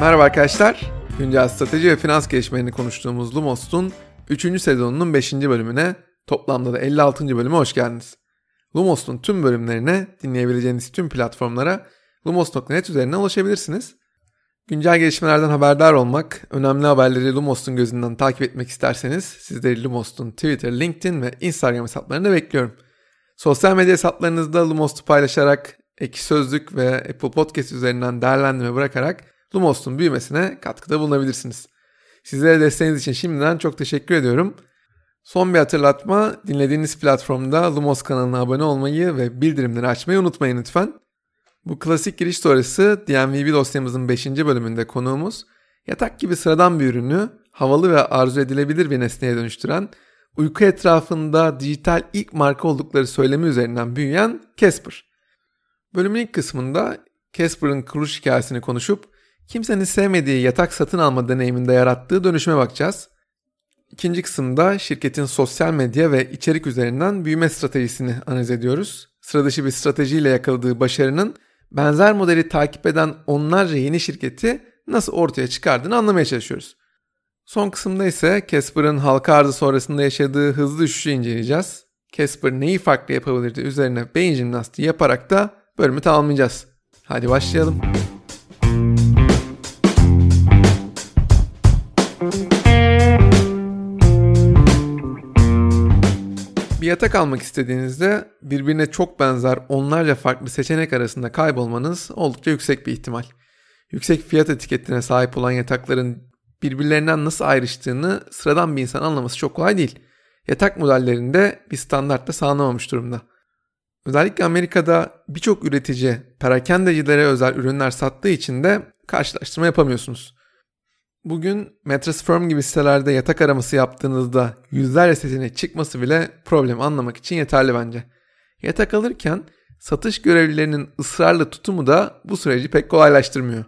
Merhaba arkadaşlar. Güncel strateji ve finans gelişmelerini konuştuğumuz Lumos'un 3. sezonunun 5. bölümüne toplamda da 56. bölüme hoş geldiniz. Lumos'un tüm bölümlerine dinleyebileceğiniz tüm platformlara lumos.net üzerinden ulaşabilirsiniz. Güncel gelişmelerden haberdar olmak, önemli haberleri Lumos'un gözünden takip etmek isterseniz sizleri Lumos'un Twitter, LinkedIn ve Instagram hesaplarında bekliyorum. Sosyal medya hesaplarınızda Lumos'u paylaşarak, Eki Sözlük ve Apple Podcast üzerinden değerlendirme bırakarak Lumos'un büyümesine katkıda bulunabilirsiniz. Sizlere desteğiniz için şimdiden çok teşekkür ediyorum. Son bir hatırlatma, dinlediğiniz platformda Lumos kanalına abone olmayı ve bildirimleri açmayı unutmayın lütfen. Bu klasik giriş sonrası DMVB dosyamızın 5. bölümünde konuğumuz, yatak gibi sıradan bir ürünü havalı ve arzu edilebilir bir nesneye dönüştüren, uyku etrafında dijital ilk marka oldukları söylemi üzerinden büyüyen Casper. Bölümün ilk kısmında Casper'ın kuruluş hikayesini konuşup kimsenin sevmediği yatak satın alma deneyiminde yarattığı dönüşüme bakacağız. İkinci kısımda şirketin sosyal medya ve içerik üzerinden büyüme stratejisini analiz ediyoruz. Sıra dışı bir stratejiyle yakaladığı başarının benzer modeli takip eden onlarca yeni şirketi nasıl ortaya çıkardığını anlamaya çalışıyoruz. Son kısımda ise Casper'ın halka arzı sonrasında yaşadığı hızlı düşüşü inceleyeceğiz. Casper neyi farklı yapabilirdi üzerine beyin jimnastiği yaparak da bölümü tamamlayacağız. Hadi başlayalım. Bir yatak almak istediğinizde birbirine çok benzer onlarca farklı seçenek arasında kaybolmanız oldukça yüksek bir ihtimal. Yüksek fiyat etiketine sahip olan yatakların birbirlerinden nasıl ayrıştığını sıradan bir insan anlaması çok kolay değil. Yatak modellerinde bir standartta sağlanamamış durumda. Özellikle Amerika'da birçok üretici perakendecilere özel ürünler sattığı için de karşılaştırma yapamıyorsunuz. Bugün Mattress Firm gibi sitelerde yatak araması yaptığınızda yüzlerce seçenek çıkması bile problemi anlamak için yeterli bence. Yatak alırken satış görevlilerinin ısrarlı tutumu da bu süreci pek kolaylaştırmıyor.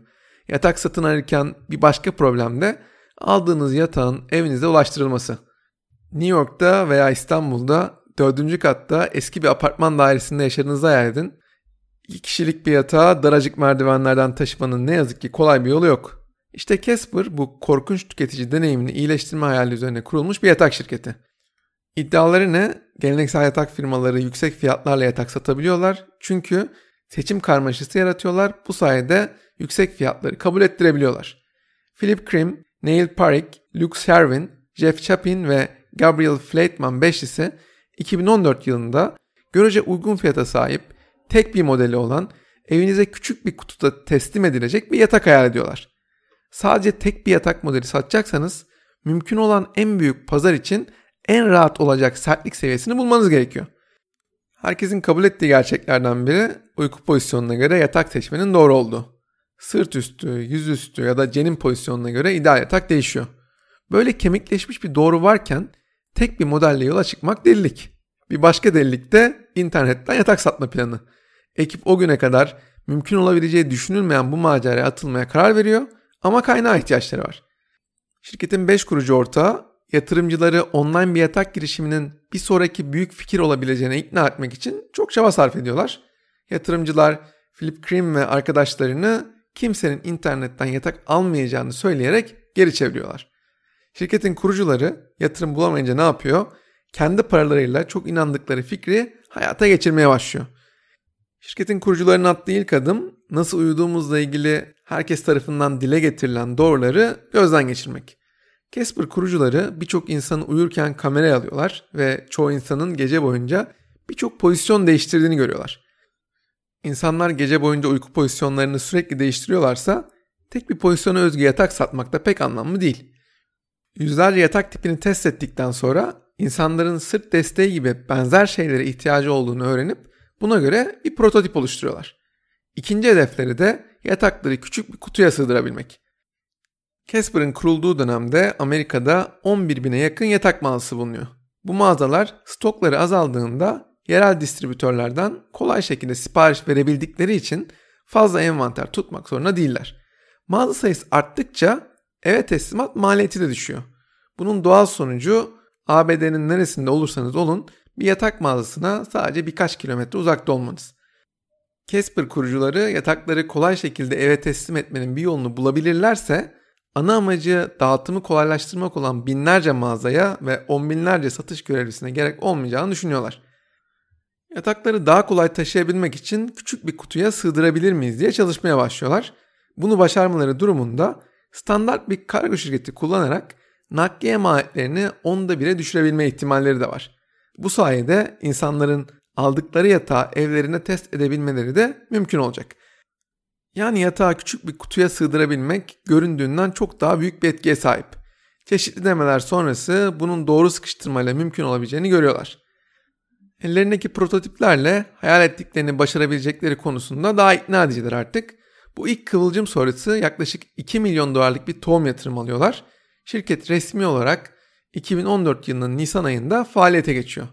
Yatak satın alırken bir başka problem de aldığınız yatağın evinize ulaştırılması. New York'ta veya İstanbul'da dördüncü katta eski bir apartman dairesinde yaşadığınızı hayal. İki kişilik bir yatağı daracık merdivenlerden taşımanın ne yazık ki kolay bir yolu yok. İşte Casper bu korkunç tüketici deneyimini iyileştirme hayali üzerine kurulmuş bir yatak şirketi. İddiaları ne? Geleneksel yatak firmaları yüksek fiyatlarla yatak satabiliyorlar. Çünkü seçim karmaşası yaratıyorlar. Bu sayede yüksek fiyatları kabul ettirebiliyorlar. Philip Krim, Neil Parik, Luke Sherwin, Jeff Chapin ve Gabriel Fleitman beşlisi 2014 yılında görece uygun fiyata sahip tek bir modeli olan evinize küçük bir kutuda teslim edilecek bir yatak hayal ediyorlar sadece tek bir yatak modeli satacaksanız mümkün olan en büyük pazar için en rahat olacak sertlik seviyesini bulmanız gerekiyor. Herkesin kabul ettiği gerçeklerden biri uyku pozisyonuna göre yatak seçmenin doğru olduğu. Sırt üstü, yüzüstü ya da cenin pozisyonuna göre ideal yatak değişiyor. Böyle kemikleşmiş bir doğru varken tek bir modelle yola çıkmak delilik. Bir başka delilik de internetten yatak satma planı. Ekip o güne kadar mümkün olabileceği düşünülmeyen bu maceraya atılmaya karar veriyor ama kaynağa ihtiyaçları var. Şirketin 5 kurucu ortağı yatırımcıları online bir yatak girişiminin bir sonraki büyük fikir olabileceğine ikna etmek için çok çaba sarf ediyorlar. Yatırımcılar Philip Krim ve arkadaşlarını kimsenin internetten yatak almayacağını söyleyerek geri çeviriyorlar. Şirketin kurucuları yatırım bulamayınca ne yapıyor? Kendi paralarıyla çok inandıkları fikri hayata geçirmeye başlıyor. Şirketin kurucularının attığı ilk adım nasıl uyuduğumuzla ilgili herkes tarafından dile getirilen doğruları gözden geçirmek. Casper kurucuları birçok insanı uyurken kameraya alıyorlar ve çoğu insanın gece boyunca birçok pozisyon değiştirdiğini görüyorlar. İnsanlar gece boyunca uyku pozisyonlarını sürekli değiştiriyorlarsa tek bir pozisyona özgü yatak satmak da pek anlamlı değil. Yüzlerce yatak tipini test ettikten sonra insanların sırt desteği gibi benzer şeylere ihtiyacı olduğunu öğrenip buna göre bir prototip oluşturuyorlar. İkinci hedefleri de yatakları küçük bir kutuya sığdırabilmek. Casper'ın kurulduğu dönemde Amerika'da 11 bine yakın yatak mağazası bulunuyor. Bu mağazalar stokları azaldığında yerel distribütörlerden kolay şekilde sipariş verebildikleri için fazla envanter tutmak zorunda değiller. Mağaza sayısı arttıkça eve teslimat maliyeti de düşüyor. Bunun doğal sonucu ABD'nin neresinde olursanız olun bir yatak mağazasına sadece birkaç kilometre uzakta olmanız. Casper kurucuları yatakları kolay şekilde eve teslim etmenin bir yolunu bulabilirlerse ana amacı dağıtımı kolaylaştırmak olan binlerce mağazaya ve on binlerce satış görevlisine gerek olmayacağını düşünüyorlar. Yatakları daha kolay taşıyabilmek için küçük bir kutuya sığdırabilir miyiz diye çalışmaya başlıyorlar. Bunu başarmaları durumunda standart bir kargo şirketi kullanarak nakliye maliyetlerini onda bire düşürebilme ihtimalleri de var. Bu sayede insanların aldıkları yatağı evlerine test edebilmeleri de mümkün olacak. Yani yatağı küçük bir kutuya sığdırabilmek göründüğünden çok daha büyük bir etkiye sahip. Çeşitli demeler sonrası bunun doğru sıkıştırmayla mümkün olabileceğini görüyorlar. Ellerindeki prototiplerle hayal ettiklerini başarabilecekleri konusunda daha ikna ediciler artık. Bu ilk kıvılcım sonrası yaklaşık 2 milyon dolarlık bir tohum yatırım alıyorlar. Şirket resmi olarak 2014 yılının Nisan ayında faaliyete geçiyor.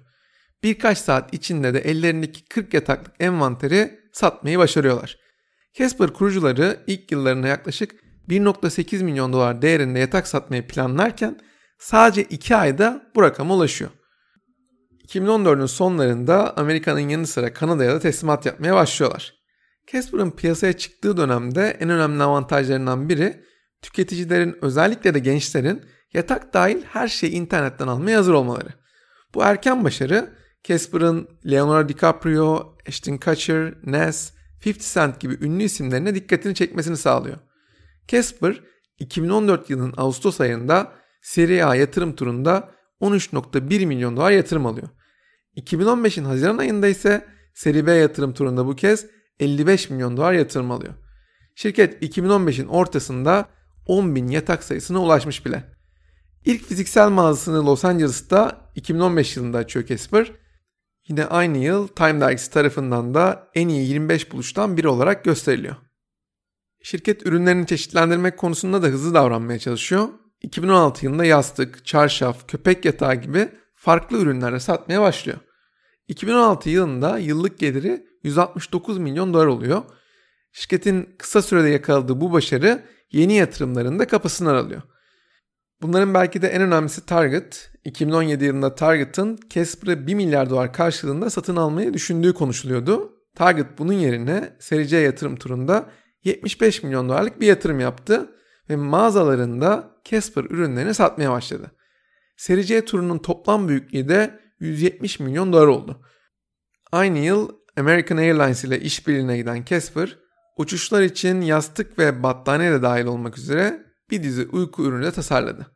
Birkaç saat içinde de ellerindeki 40 yataklık envanteri satmayı başarıyorlar. Casper kurucuları ilk yıllarında yaklaşık 1.8 milyon dolar değerinde yatak satmayı planlarken sadece 2 ayda bu rakama ulaşıyor. 2014'ün sonlarında Amerika'nın yanı sıra Kanada'ya da teslimat yapmaya başlıyorlar. Casper'ın piyasaya çıktığı dönemde en önemli avantajlarından biri tüketicilerin özellikle de gençlerin yatak dahil her şeyi internetten almaya hazır olmaları. Bu erken başarı Casper'ın Leonardo DiCaprio, Ashton Kutcher, Nas, 50 Cent gibi ünlü isimlerine dikkatini çekmesini sağlıyor. Casper 2014 yılının Ağustos ayında Serie A yatırım turunda 13.1 milyon dolar yatırım alıyor. 2015'in Haziran ayında ise Serie B yatırım turunda bu kez 55 milyon dolar yatırım alıyor. Şirket 2015'in ortasında 10 bin yatak sayısına ulaşmış bile. İlk fiziksel mağazasını Los Angeles'ta 2015 yılında açıyor Casper. Yine aynı yıl Time dergisi tarafından da en iyi 25 buluştan biri olarak gösteriliyor. Şirket ürünlerini çeşitlendirmek konusunda da hızlı davranmaya çalışıyor. 2016 yılında yastık, çarşaf, köpek yatağı gibi farklı ürünlerle satmaya başlıyor. 2016 yılında yıllık geliri 169 milyon dolar oluyor. Şirketin kısa sürede yakaladığı bu başarı yeni yatırımlarında kapısını aralıyor. Bunların belki de en önemlisi Target. 2017 yılında Target'ın Casper'ı 1 milyar dolar karşılığında satın almayı düşündüğü konuşuluyordu. Target bunun yerine Serie C yatırım turunda 75 milyon dolarlık bir yatırım yaptı ve mağazalarında Casper ürünlerini satmaya başladı. Serie C turunun toplam büyüklüğü de 170 milyon dolar oldu. Aynı yıl American Airlines ile işbirliğine giden Casper, uçuşlar için yastık ve battaniye de dahil olmak üzere bir dizi uyku ürünü de tasarladı.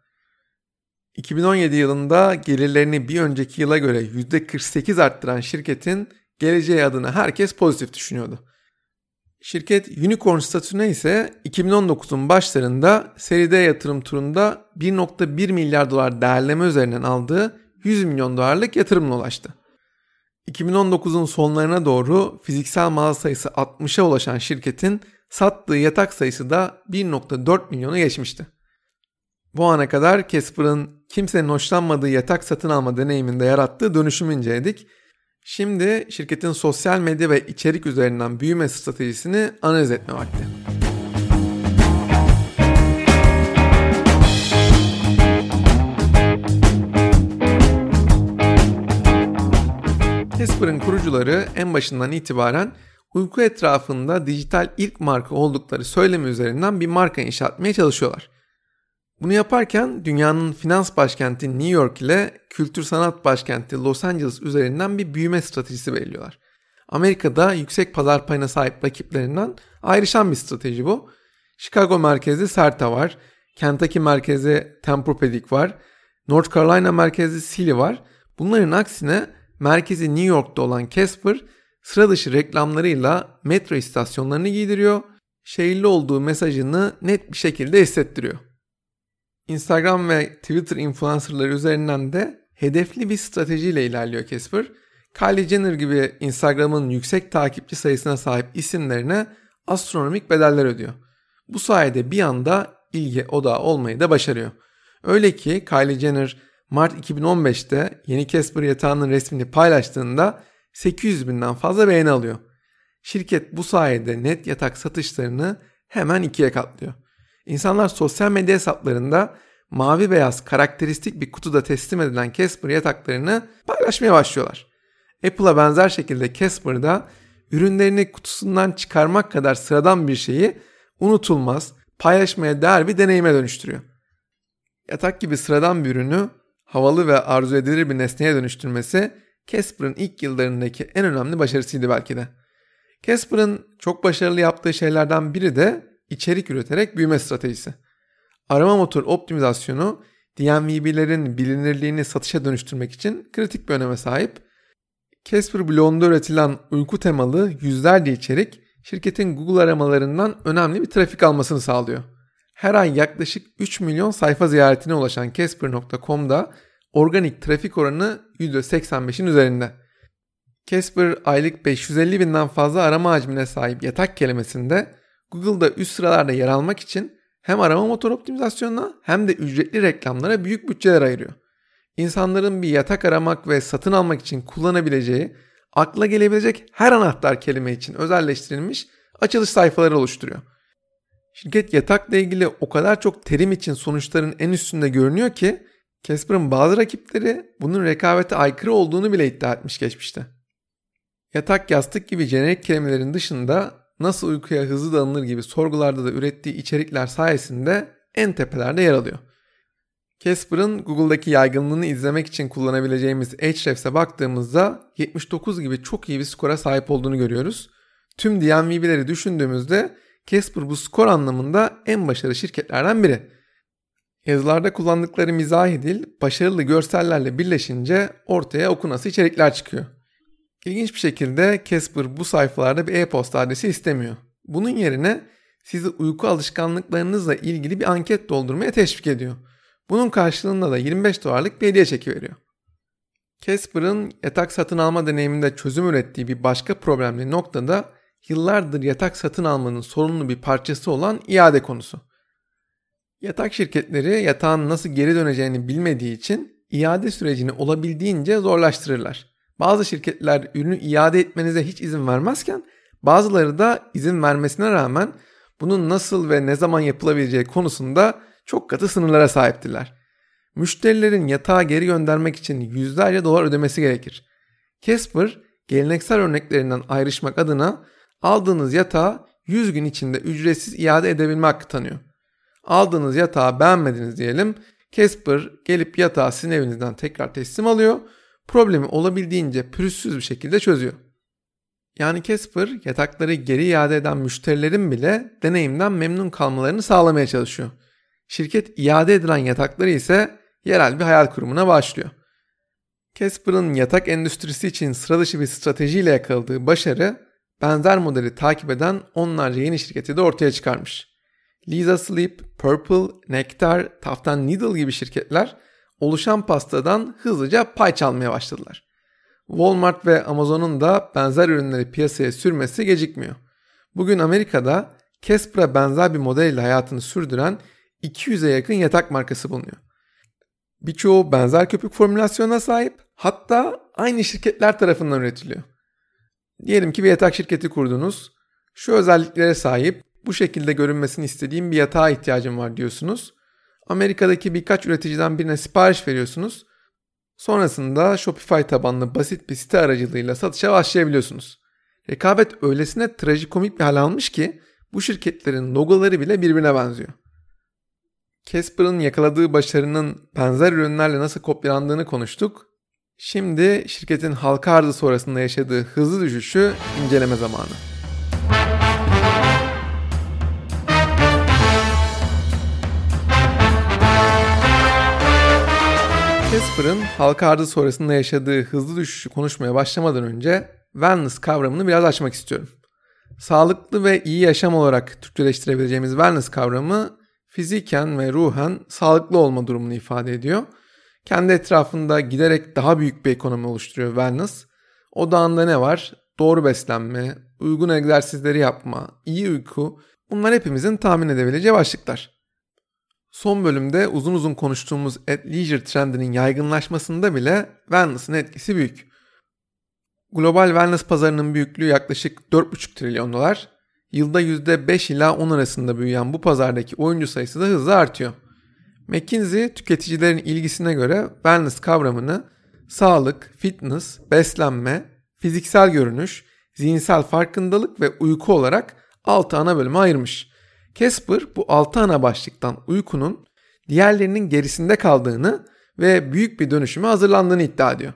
2017 yılında gelirlerini bir önceki yıla göre %48 arttıran şirketin geleceği adına herkes pozitif düşünüyordu. Şirket unicorn statüsüne ise 2019'un başlarında seri D yatırım turunda 1.1 milyar dolar değerleme üzerinden aldığı 100 milyon dolarlık yatırımla ulaştı. 2019'un sonlarına doğru fiziksel mağaza sayısı 60'a ulaşan şirketin sattığı yatak sayısı da 1.4 milyonu geçmişti. Bu ana kadar Casper'ın kimsenin hoşlanmadığı yatak satın alma deneyiminde yarattığı dönüşümü inceledik Şimdi şirketin sosyal medya ve içerik üzerinden büyüme stratejisini analiz etme vakti. Casper'ın kurucuları en başından itibaren uyku etrafında dijital ilk marka oldukları söylemi üzerinden bir marka inşa etmeye çalışıyorlar. Bunu yaparken dünyanın finans başkenti New York ile kültür sanat başkenti Los Angeles üzerinden bir büyüme stratejisi belirliyorlar. Amerika'da yüksek pazar payına sahip rakiplerinden ayrışan bir strateji bu. Chicago merkezli Serta var. Kentucky merkezi Tempur-Pedic var. North Carolina merkezli Silly var. Bunların aksine merkezi New York'ta olan Casper sıra dışı reklamlarıyla metro istasyonlarını giydiriyor. Şehirli olduğu mesajını net bir şekilde hissettiriyor. Instagram ve Twitter influencerları üzerinden de hedefli bir stratejiyle ilerliyor Casper. Kylie Jenner gibi Instagram'ın yüksek takipçi sayısına sahip isimlerine astronomik bedeller ödüyor. Bu sayede bir anda ilgi odağı olmayı da başarıyor. Öyle ki Kylie Jenner Mart 2015'te yeni Casper yatağının resmini paylaştığında 800 binden fazla beğeni alıyor. Şirket bu sayede net yatak satışlarını hemen ikiye katlıyor. İnsanlar sosyal medya hesaplarında mavi beyaz karakteristik bir kutuda teslim edilen Casper yataklarını paylaşmaya başlıyorlar. Apple'a benzer şekilde Casper da ürünlerini kutusundan çıkarmak kadar sıradan bir şeyi unutulmaz, paylaşmaya değer bir deneyime dönüştürüyor. Yatak gibi sıradan bir ürünü havalı ve arzu edilir bir nesneye dönüştürmesi Casper'ın ilk yıllarındaki en önemli başarısıydı belki de. Casper'ın çok başarılı yaptığı şeylerden biri de içerik üreterek büyüme stratejisi. Arama motor optimizasyonu DMVB'lerin bilinirliğini satışa dönüştürmek için kritik bir öneme sahip. Casper blogunda üretilen uyku temalı yüzlerce içerik şirketin Google aramalarından önemli bir trafik almasını sağlıyor. Her ay yaklaşık 3 milyon sayfa ziyaretine ulaşan Casper.com'da organik trafik oranı %85'in üzerinde. Casper aylık 550 binden fazla arama hacmine sahip yatak kelimesinde Google'da üst sıralarda yer almak için hem arama motor optimizasyonuna hem de ücretli reklamlara büyük bütçeler ayırıyor. İnsanların bir yatak aramak ve satın almak için kullanabileceği, akla gelebilecek her anahtar kelime için özelleştirilmiş açılış sayfaları oluşturuyor. Şirket yatakla ilgili o kadar çok terim için sonuçların en üstünde görünüyor ki Casper'ın bazı rakipleri bunun rekabete aykırı olduğunu bile iddia etmiş geçmişte. Yatak, yastık gibi jenerik kelimelerin dışında nasıl uykuya hızlı dalınır gibi sorgularda da ürettiği içerikler sayesinde en tepelerde yer alıyor. Casper'ın Google'daki yaygınlığını izlemek için kullanabileceğimiz Ahrefs'e baktığımızda 79 gibi çok iyi bir skora sahip olduğunu görüyoruz. Tüm DMV'leri düşündüğümüzde Casper bu skor anlamında en başarılı şirketlerden biri. Yazılarda kullandıkları mizahi dil başarılı görsellerle birleşince ortaya okunası içerikler çıkıyor. İlginç bir şekilde Casper bu sayfalarda bir e-posta adresi istemiyor. Bunun yerine sizi uyku alışkanlıklarınızla ilgili bir anket doldurmaya teşvik ediyor. Bunun karşılığında da 25 dolarlık bir hediye çeki veriyor. Casper'ın yatak satın alma deneyiminde çözüm ürettiği bir başka problemli noktada yıllardır yatak satın almanın sorunlu bir parçası olan iade konusu. Yatak şirketleri yatağın nasıl geri döneceğini bilmediği için iade sürecini olabildiğince zorlaştırırlar. Bazı şirketler ürünü iade etmenize hiç izin vermezken bazıları da izin vermesine rağmen bunun nasıl ve ne zaman yapılabileceği konusunda çok katı sınırlara sahiptiler. Müşterilerin yatağı geri göndermek için yüzlerce dolar ödemesi gerekir. Casper geleneksel örneklerinden ayrışmak adına aldığınız yatağı 100 gün içinde ücretsiz iade edebilme hakkı tanıyor. Aldığınız yatağı beğenmediniz diyelim. Casper gelip yatağı sizin evinizden tekrar teslim alıyor problemi olabildiğince pürüzsüz bir şekilde çözüyor. Yani Casper yatakları geri iade eden müşterilerin bile deneyimden memnun kalmalarını sağlamaya çalışıyor. Şirket iade edilen yatakları ise yerel bir hayal kurumuna başlıyor. Casper'ın yatak endüstrisi için sıra dışı bir stratejiyle yakaladığı başarı benzer modeli takip eden onlarca yeni şirketi de ortaya çıkarmış. Lisa Sleep, Purple, Nectar, Taftan Needle gibi şirketler oluşan pastadan hızlıca pay çalmaya başladılar. Walmart ve Amazon'un da benzer ürünleri piyasaya sürmesi gecikmiyor. Bugün Amerika'da Casper'a benzer bir model ile hayatını sürdüren 200'e yakın yatak markası bulunuyor. Birçoğu benzer köpük formülasyonuna sahip hatta aynı şirketler tarafından üretiliyor. Diyelim ki bir yatak şirketi kurdunuz. Şu özelliklere sahip bu şekilde görünmesini istediğim bir yatağa ihtiyacım var diyorsunuz. Amerika'daki birkaç üreticiden birine sipariş veriyorsunuz. Sonrasında Shopify tabanlı basit bir site aracılığıyla satışa başlayabiliyorsunuz. Rekabet öylesine trajikomik bir hal almış ki bu şirketlerin logoları bile birbirine benziyor. Casper'ın yakaladığı başarının benzer ürünlerle nasıl kopyalandığını konuştuk. Şimdi şirketin halka arzı sonrasında yaşadığı hızlı düşüşü inceleme zamanı. Casper'ın halka arzı sonrasında yaşadığı hızlı düşüşü konuşmaya başlamadan önce wellness kavramını biraz açmak istiyorum. Sağlıklı ve iyi yaşam olarak Türkçeleştirebileceğimiz wellness kavramı fiziken ve ruhen sağlıklı olma durumunu ifade ediyor. Kendi etrafında giderek daha büyük bir ekonomi oluşturuyor wellness. O dağında ne var? Doğru beslenme, uygun egzersizleri yapma, iyi uyku bunlar hepimizin tahmin edebileceği başlıklar. Son bölümde uzun uzun konuştuğumuz at leisure trendinin yaygınlaşmasında bile wellness'ın etkisi büyük. Global wellness pazarının büyüklüğü yaklaşık 4,5 trilyon dolar. Yılda %5 ila 10 arasında büyüyen bu pazardaki oyuncu sayısı da hızla artıyor. McKinsey tüketicilerin ilgisine göre wellness kavramını sağlık, fitness, beslenme, fiziksel görünüş, zihinsel farkındalık ve uyku olarak 6 ana bölüme ayırmış. Casper bu 6 ana başlıktan uykunun diğerlerinin gerisinde kaldığını ve büyük bir dönüşüme hazırlandığını iddia ediyor.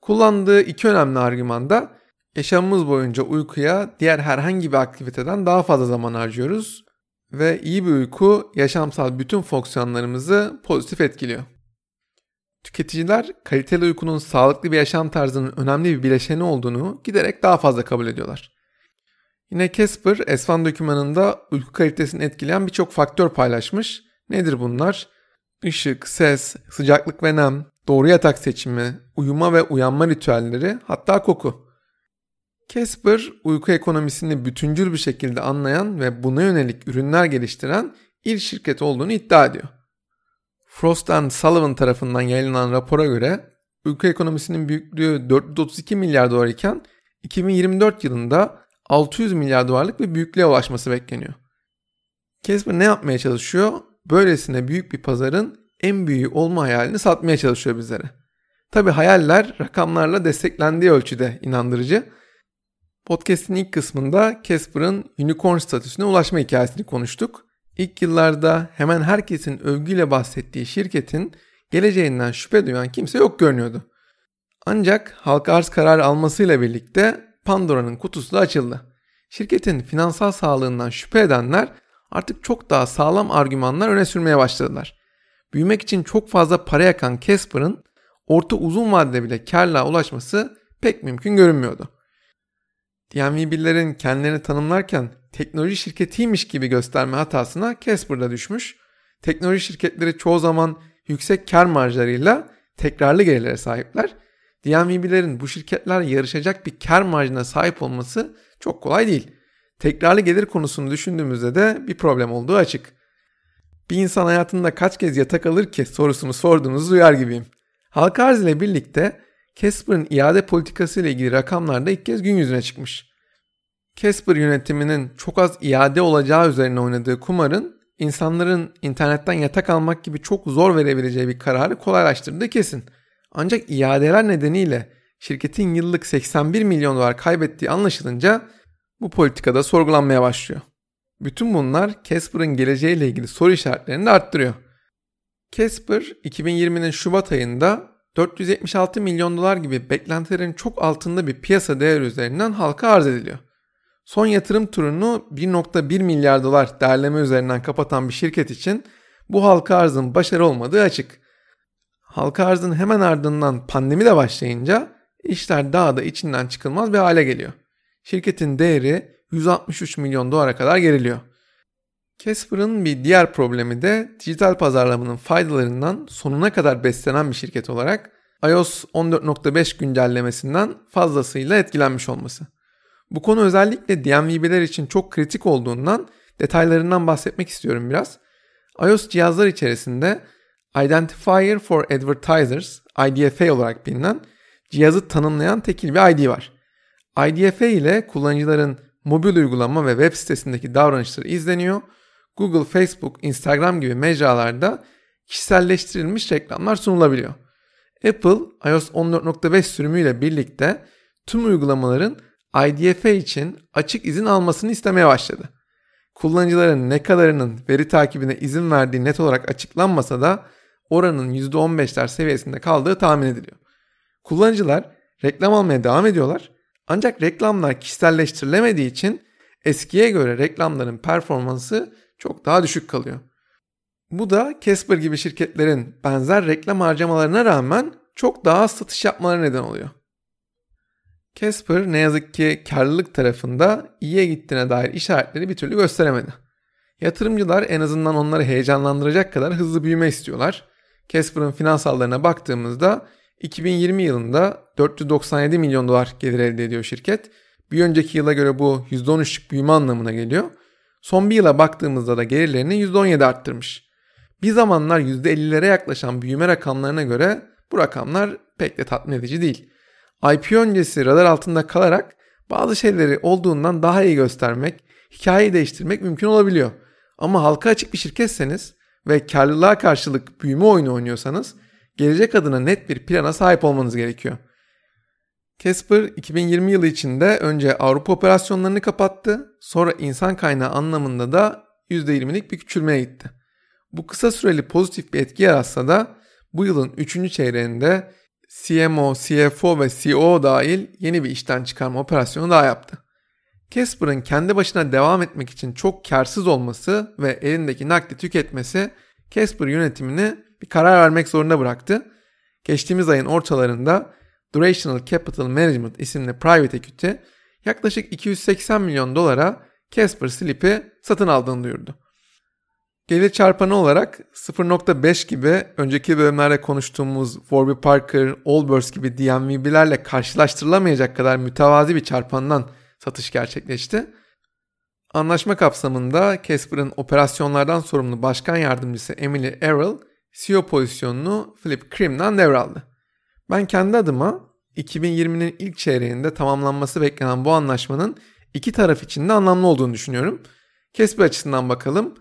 Kullandığı iki önemli argüman da yaşamımız boyunca uykuya diğer herhangi bir aktiviteden daha fazla zaman harcıyoruz ve iyi bir uyku yaşamsal bütün fonksiyonlarımızı pozitif etkiliyor. Tüketiciler kaliteli uykunun sağlıklı bir yaşam tarzının önemli bir bileşeni olduğunu giderek daha fazla kabul ediyorlar. Yine Casper, Esfan dokümanında uyku kalitesini etkileyen birçok faktör paylaşmış. Nedir bunlar? Işık, ses, sıcaklık ve nem, doğru yatak seçimi, uyuma ve uyanma ritüelleri, hatta koku. Casper, uyku ekonomisini bütüncül bir şekilde anlayan ve buna yönelik ürünler geliştiren ilk şirket olduğunu iddia ediyor. Frost and Sullivan tarafından yayınlanan rapora göre ülke ekonomisinin büyüklüğü 432 milyar dolar iken 2024 yılında 600 milyar dolarlık bir büyüklüğe ulaşması bekleniyor. Casper ne yapmaya çalışıyor? Böylesine büyük bir pazarın en büyüğü olma hayalini satmaya çalışıyor bizlere. Tabi hayaller rakamlarla desteklendiği ölçüde inandırıcı. Podcast'in ilk kısmında Casper'ın unicorn statüsüne ulaşma hikayesini konuştuk. İlk yıllarda hemen herkesin övgüyle bahsettiği şirketin geleceğinden şüphe duyan kimse yok görünüyordu. Ancak halka arz kararı almasıyla birlikte Pandora'nın kutusu da açıldı. Şirketin finansal sağlığından şüphe edenler artık çok daha sağlam argümanlar öne sürmeye başladılar. Büyümek için çok fazla para yakan Casper'ın orta uzun vadede bile karla ulaşması pek mümkün görünmüyordu. DNVB'lerin kendilerini tanımlarken teknoloji şirketiymiş gibi gösterme hatasına Casper'da düşmüş. Teknoloji şirketleri çoğu zaman yüksek kar marjlarıyla tekrarlı gelirlere sahipler. DNVB'lerin bu şirketler yarışacak bir kar marjına sahip olması çok kolay değil. Tekrarlı gelir konusunu düşündüğümüzde de bir problem olduğu açık. Bir insan hayatında kaç kez yatak alır ki sorusunu sorduğunuzu duyar gibiyim. Halka arz ile birlikte Casper'ın iade politikası ile ilgili rakamlar da ilk kez gün yüzüne çıkmış. Casper yönetiminin çok az iade olacağı üzerine oynadığı kumarın insanların internetten yatak almak gibi çok zor verebileceği bir kararı kolaylaştırdığı kesin. Ancak iadeler nedeniyle şirketin yıllık 81 milyon dolar kaybettiği anlaşılınca bu politikada sorgulanmaya başlıyor. Bütün bunlar Casper'ın geleceğiyle ilgili soru işaretlerini de arttırıyor. Casper 2020'nin Şubat ayında 476 milyon dolar gibi beklentilerin çok altında bir piyasa değeri üzerinden halka arz ediliyor. Son yatırım turunu 1.1 milyar dolar değerleme üzerinden kapatan bir şirket için bu halka arzın başarı olmadığı açık. Halka arzın hemen ardından pandemi de başlayınca işler daha da içinden çıkılmaz bir hale geliyor. Şirketin değeri 163 milyon dolara kadar geriliyor. Casper'ın bir diğer problemi de dijital pazarlamanın faydalarından sonuna kadar beslenen bir şirket olarak iOS 14.5 güncellemesinden fazlasıyla etkilenmiş olması. Bu konu özellikle DMVB'ler için çok kritik olduğundan detaylarından bahsetmek istiyorum biraz. iOS cihazlar içerisinde Identifier for Advertisers, IDFA olarak bilinen cihazı tanımlayan tekil bir ID var. IDFA ile kullanıcıların mobil uygulama ve web sitesindeki davranışları izleniyor. Google, Facebook, Instagram gibi mecralarda kişiselleştirilmiş reklamlar sunulabiliyor. Apple iOS 14.5 sürümüyle birlikte tüm uygulamaların IDFA için açık izin almasını istemeye başladı. Kullanıcıların ne kadarının veri takibine izin verdiği net olarak açıklanmasa da oranın %15'ler seviyesinde kaldığı tahmin ediliyor. Kullanıcılar reklam almaya devam ediyorlar ancak reklamlar kişiselleştirilemediği için eskiye göre reklamların performansı çok daha düşük kalıyor. Bu da Casper gibi şirketlerin benzer reklam harcamalarına rağmen çok daha az satış yapmaları neden oluyor. Casper ne yazık ki karlılık tarafında iyiye gittiğine dair işaretleri bir türlü gösteremedi. Yatırımcılar en azından onları heyecanlandıracak kadar hızlı büyüme istiyorlar. Casper'ın finansallarına baktığımızda 2020 yılında 497 milyon dolar gelir elde ediyor şirket. Bir önceki yıla göre bu %13'lük büyüme anlamına geliyor. Son bir yıla baktığımızda da gelirlerini %17 arttırmış. Bir zamanlar %50'lere yaklaşan büyüme rakamlarına göre bu rakamlar pek de tatmin edici değil. IPO öncesi radar altında kalarak bazı şeyleri olduğundan daha iyi göstermek, hikayeyi değiştirmek mümkün olabiliyor. Ama halka açık bir şirketseniz ve karlılığa karşılık büyüme oyunu oynuyorsanız gelecek adına net bir plana sahip olmanız gerekiyor. Casper 2020 yılı içinde önce Avrupa operasyonlarını kapattı, sonra insan kaynağı anlamında da %20'lik bir küçülmeye gitti. Bu kısa süreli pozitif bir etki yaratsa da bu yılın 3. çeyreğinde CMO, CFO ve CEO dahil yeni bir işten çıkarma operasyonu daha yaptı. Casper'ın kendi başına devam etmek için çok karsız olması ve elindeki nakdi tüketmesi Casper yönetimini bir karar vermek zorunda bıraktı. Geçtiğimiz ayın ortalarında Durational Capital Management isimli private equity yaklaşık 280 milyon dolara Casper Sleep'i satın aldığını duyurdu. Gelir çarpanı olarak 0.5 gibi önceki bölümlerde konuştuğumuz Warby Parker, Allbirds gibi DMVB'lerle karşılaştırılamayacak kadar mütevazi bir çarpandan satış gerçekleşti. Anlaşma kapsamında Casper'ın operasyonlardan sorumlu başkan yardımcısı Emily Errol, CEO pozisyonunu Philip Krim'den devraldı. Ben kendi adıma 2020'nin ilk çeyreğinde tamamlanması beklenen bu anlaşmanın iki taraf için de anlamlı olduğunu düşünüyorum. Casper açısından bakalım.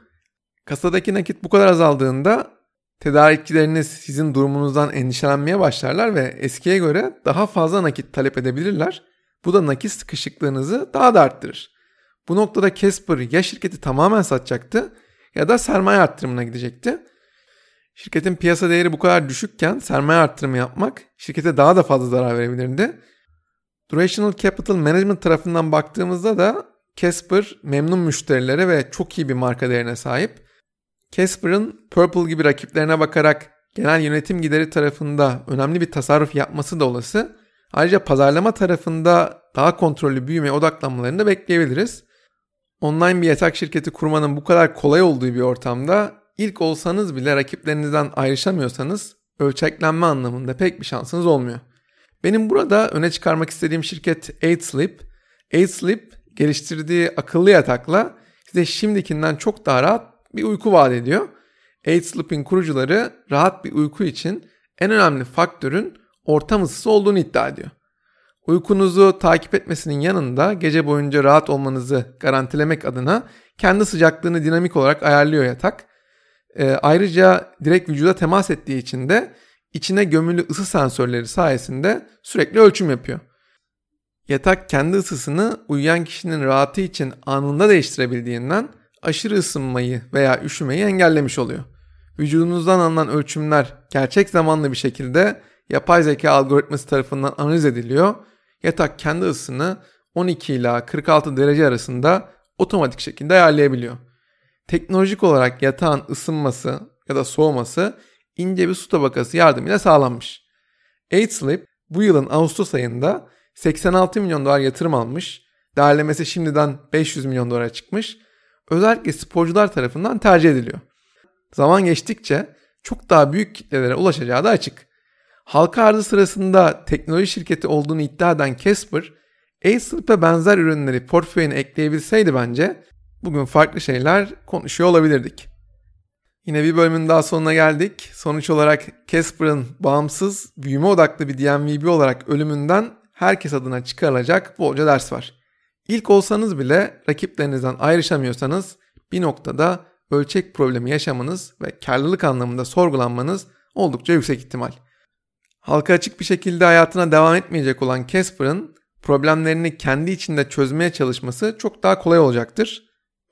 Kasadaki nakit bu kadar azaldığında tedarikçileriniz sizin durumunuzdan endişelenmeye başlarlar ve eskiye göre daha fazla nakit talep edebilirler. Bu da nakit sıkışıklığınızı daha da arttırır. Bu noktada Casper ya şirketi tamamen satacaktı ya da sermaye arttırımına gidecekti. Şirketin piyasa değeri bu kadar düşükken sermaye arttırımı yapmak şirkete daha da fazla zarar verebilirdi. Durational Capital Management tarafından baktığımızda da Casper memnun müşterilere ve çok iyi bir marka değerine sahip. Casper'ın Purple gibi rakiplerine bakarak genel yönetim gideri tarafında önemli bir tasarruf yapması da olası. Ayrıca pazarlama tarafında daha kontrollü büyümeye odaklanmalarını da bekleyebiliriz. Online bir yatak şirketi kurmanın bu kadar kolay olduğu bir ortamda ilk olsanız bile rakiplerinizden ayrışamıyorsanız ölçeklenme anlamında pek bir şansınız olmuyor. Benim burada öne çıkarmak istediğim şirket 8Sleep. 8Sleep geliştirdiği akıllı yatakla size şimdikinden çok daha rahat bir uyku vaat ediyor. 8Sleep'in kurucuları rahat bir uyku için en önemli faktörün ortam ısısı olduğunu iddia ediyor. Uykunuzu takip etmesinin yanında gece boyunca rahat olmanızı garantilemek adına kendi sıcaklığını dinamik olarak ayarlıyor yatak. E, ayrıca direkt vücuda temas ettiği için de içine gömülü ısı sensörleri sayesinde sürekli ölçüm yapıyor. Yatak kendi ısısını uyuyan kişinin rahatı için anında değiştirebildiğinden aşırı ısınmayı veya üşümeyi engellemiş oluyor. Vücudunuzdan alınan ölçümler gerçek zamanlı bir şekilde yapay zeka algoritması tarafından analiz ediliyor. Yatak kendi ısısını 12 ila 46 derece arasında otomatik şekilde ayarlayabiliyor. Teknolojik olarak yatağın ısınması ya da soğuması ince bir su tabakası yardımıyla sağlanmış. 8Sleep bu yılın Ağustos ayında 86 milyon dolar yatırım almış. Değerlemesi şimdiden 500 milyon dolara çıkmış. Özellikle sporcular tarafından tercih ediliyor. Zaman geçtikçe çok daha büyük kitlelere ulaşacağı da açık. Halka arzı sırasında teknoloji şirketi olduğunu iddia eden Casper, Acer'e benzer ürünleri portföyüne ekleyebilseydi bence bugün farklı şeyler konuşuyor olabilirdik. Yine bir bölümün daha sonuna geldik. Sonuç olarak Casper'ın bağımsız, büyüme odaklı bir DMVB olarak ölümünden herkes adına çıkarılacak bolca ders var. İlk olsanız bile rakiplerinizden ayrışamıyorsanız bir noktada ölçek problemi yaşamanız ve karlılık anlamında sorgulanmanız oldukça yüksek ihtimal. Halka açık bir şekilde hayatına devam etmeyecek olan Casper'ın problemlerini kendi içinde çözmeye çalışması çok daha kolay olacaktır.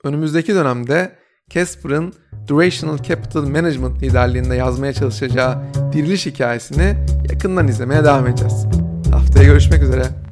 Önümüzdeki dönemde Casper'ın Durational Capital Management liderliğinde yazmaya çalışacağı diriliş hikayesini yakından izlemeye devam edeceğiz. Haftaya görüşmek üzere.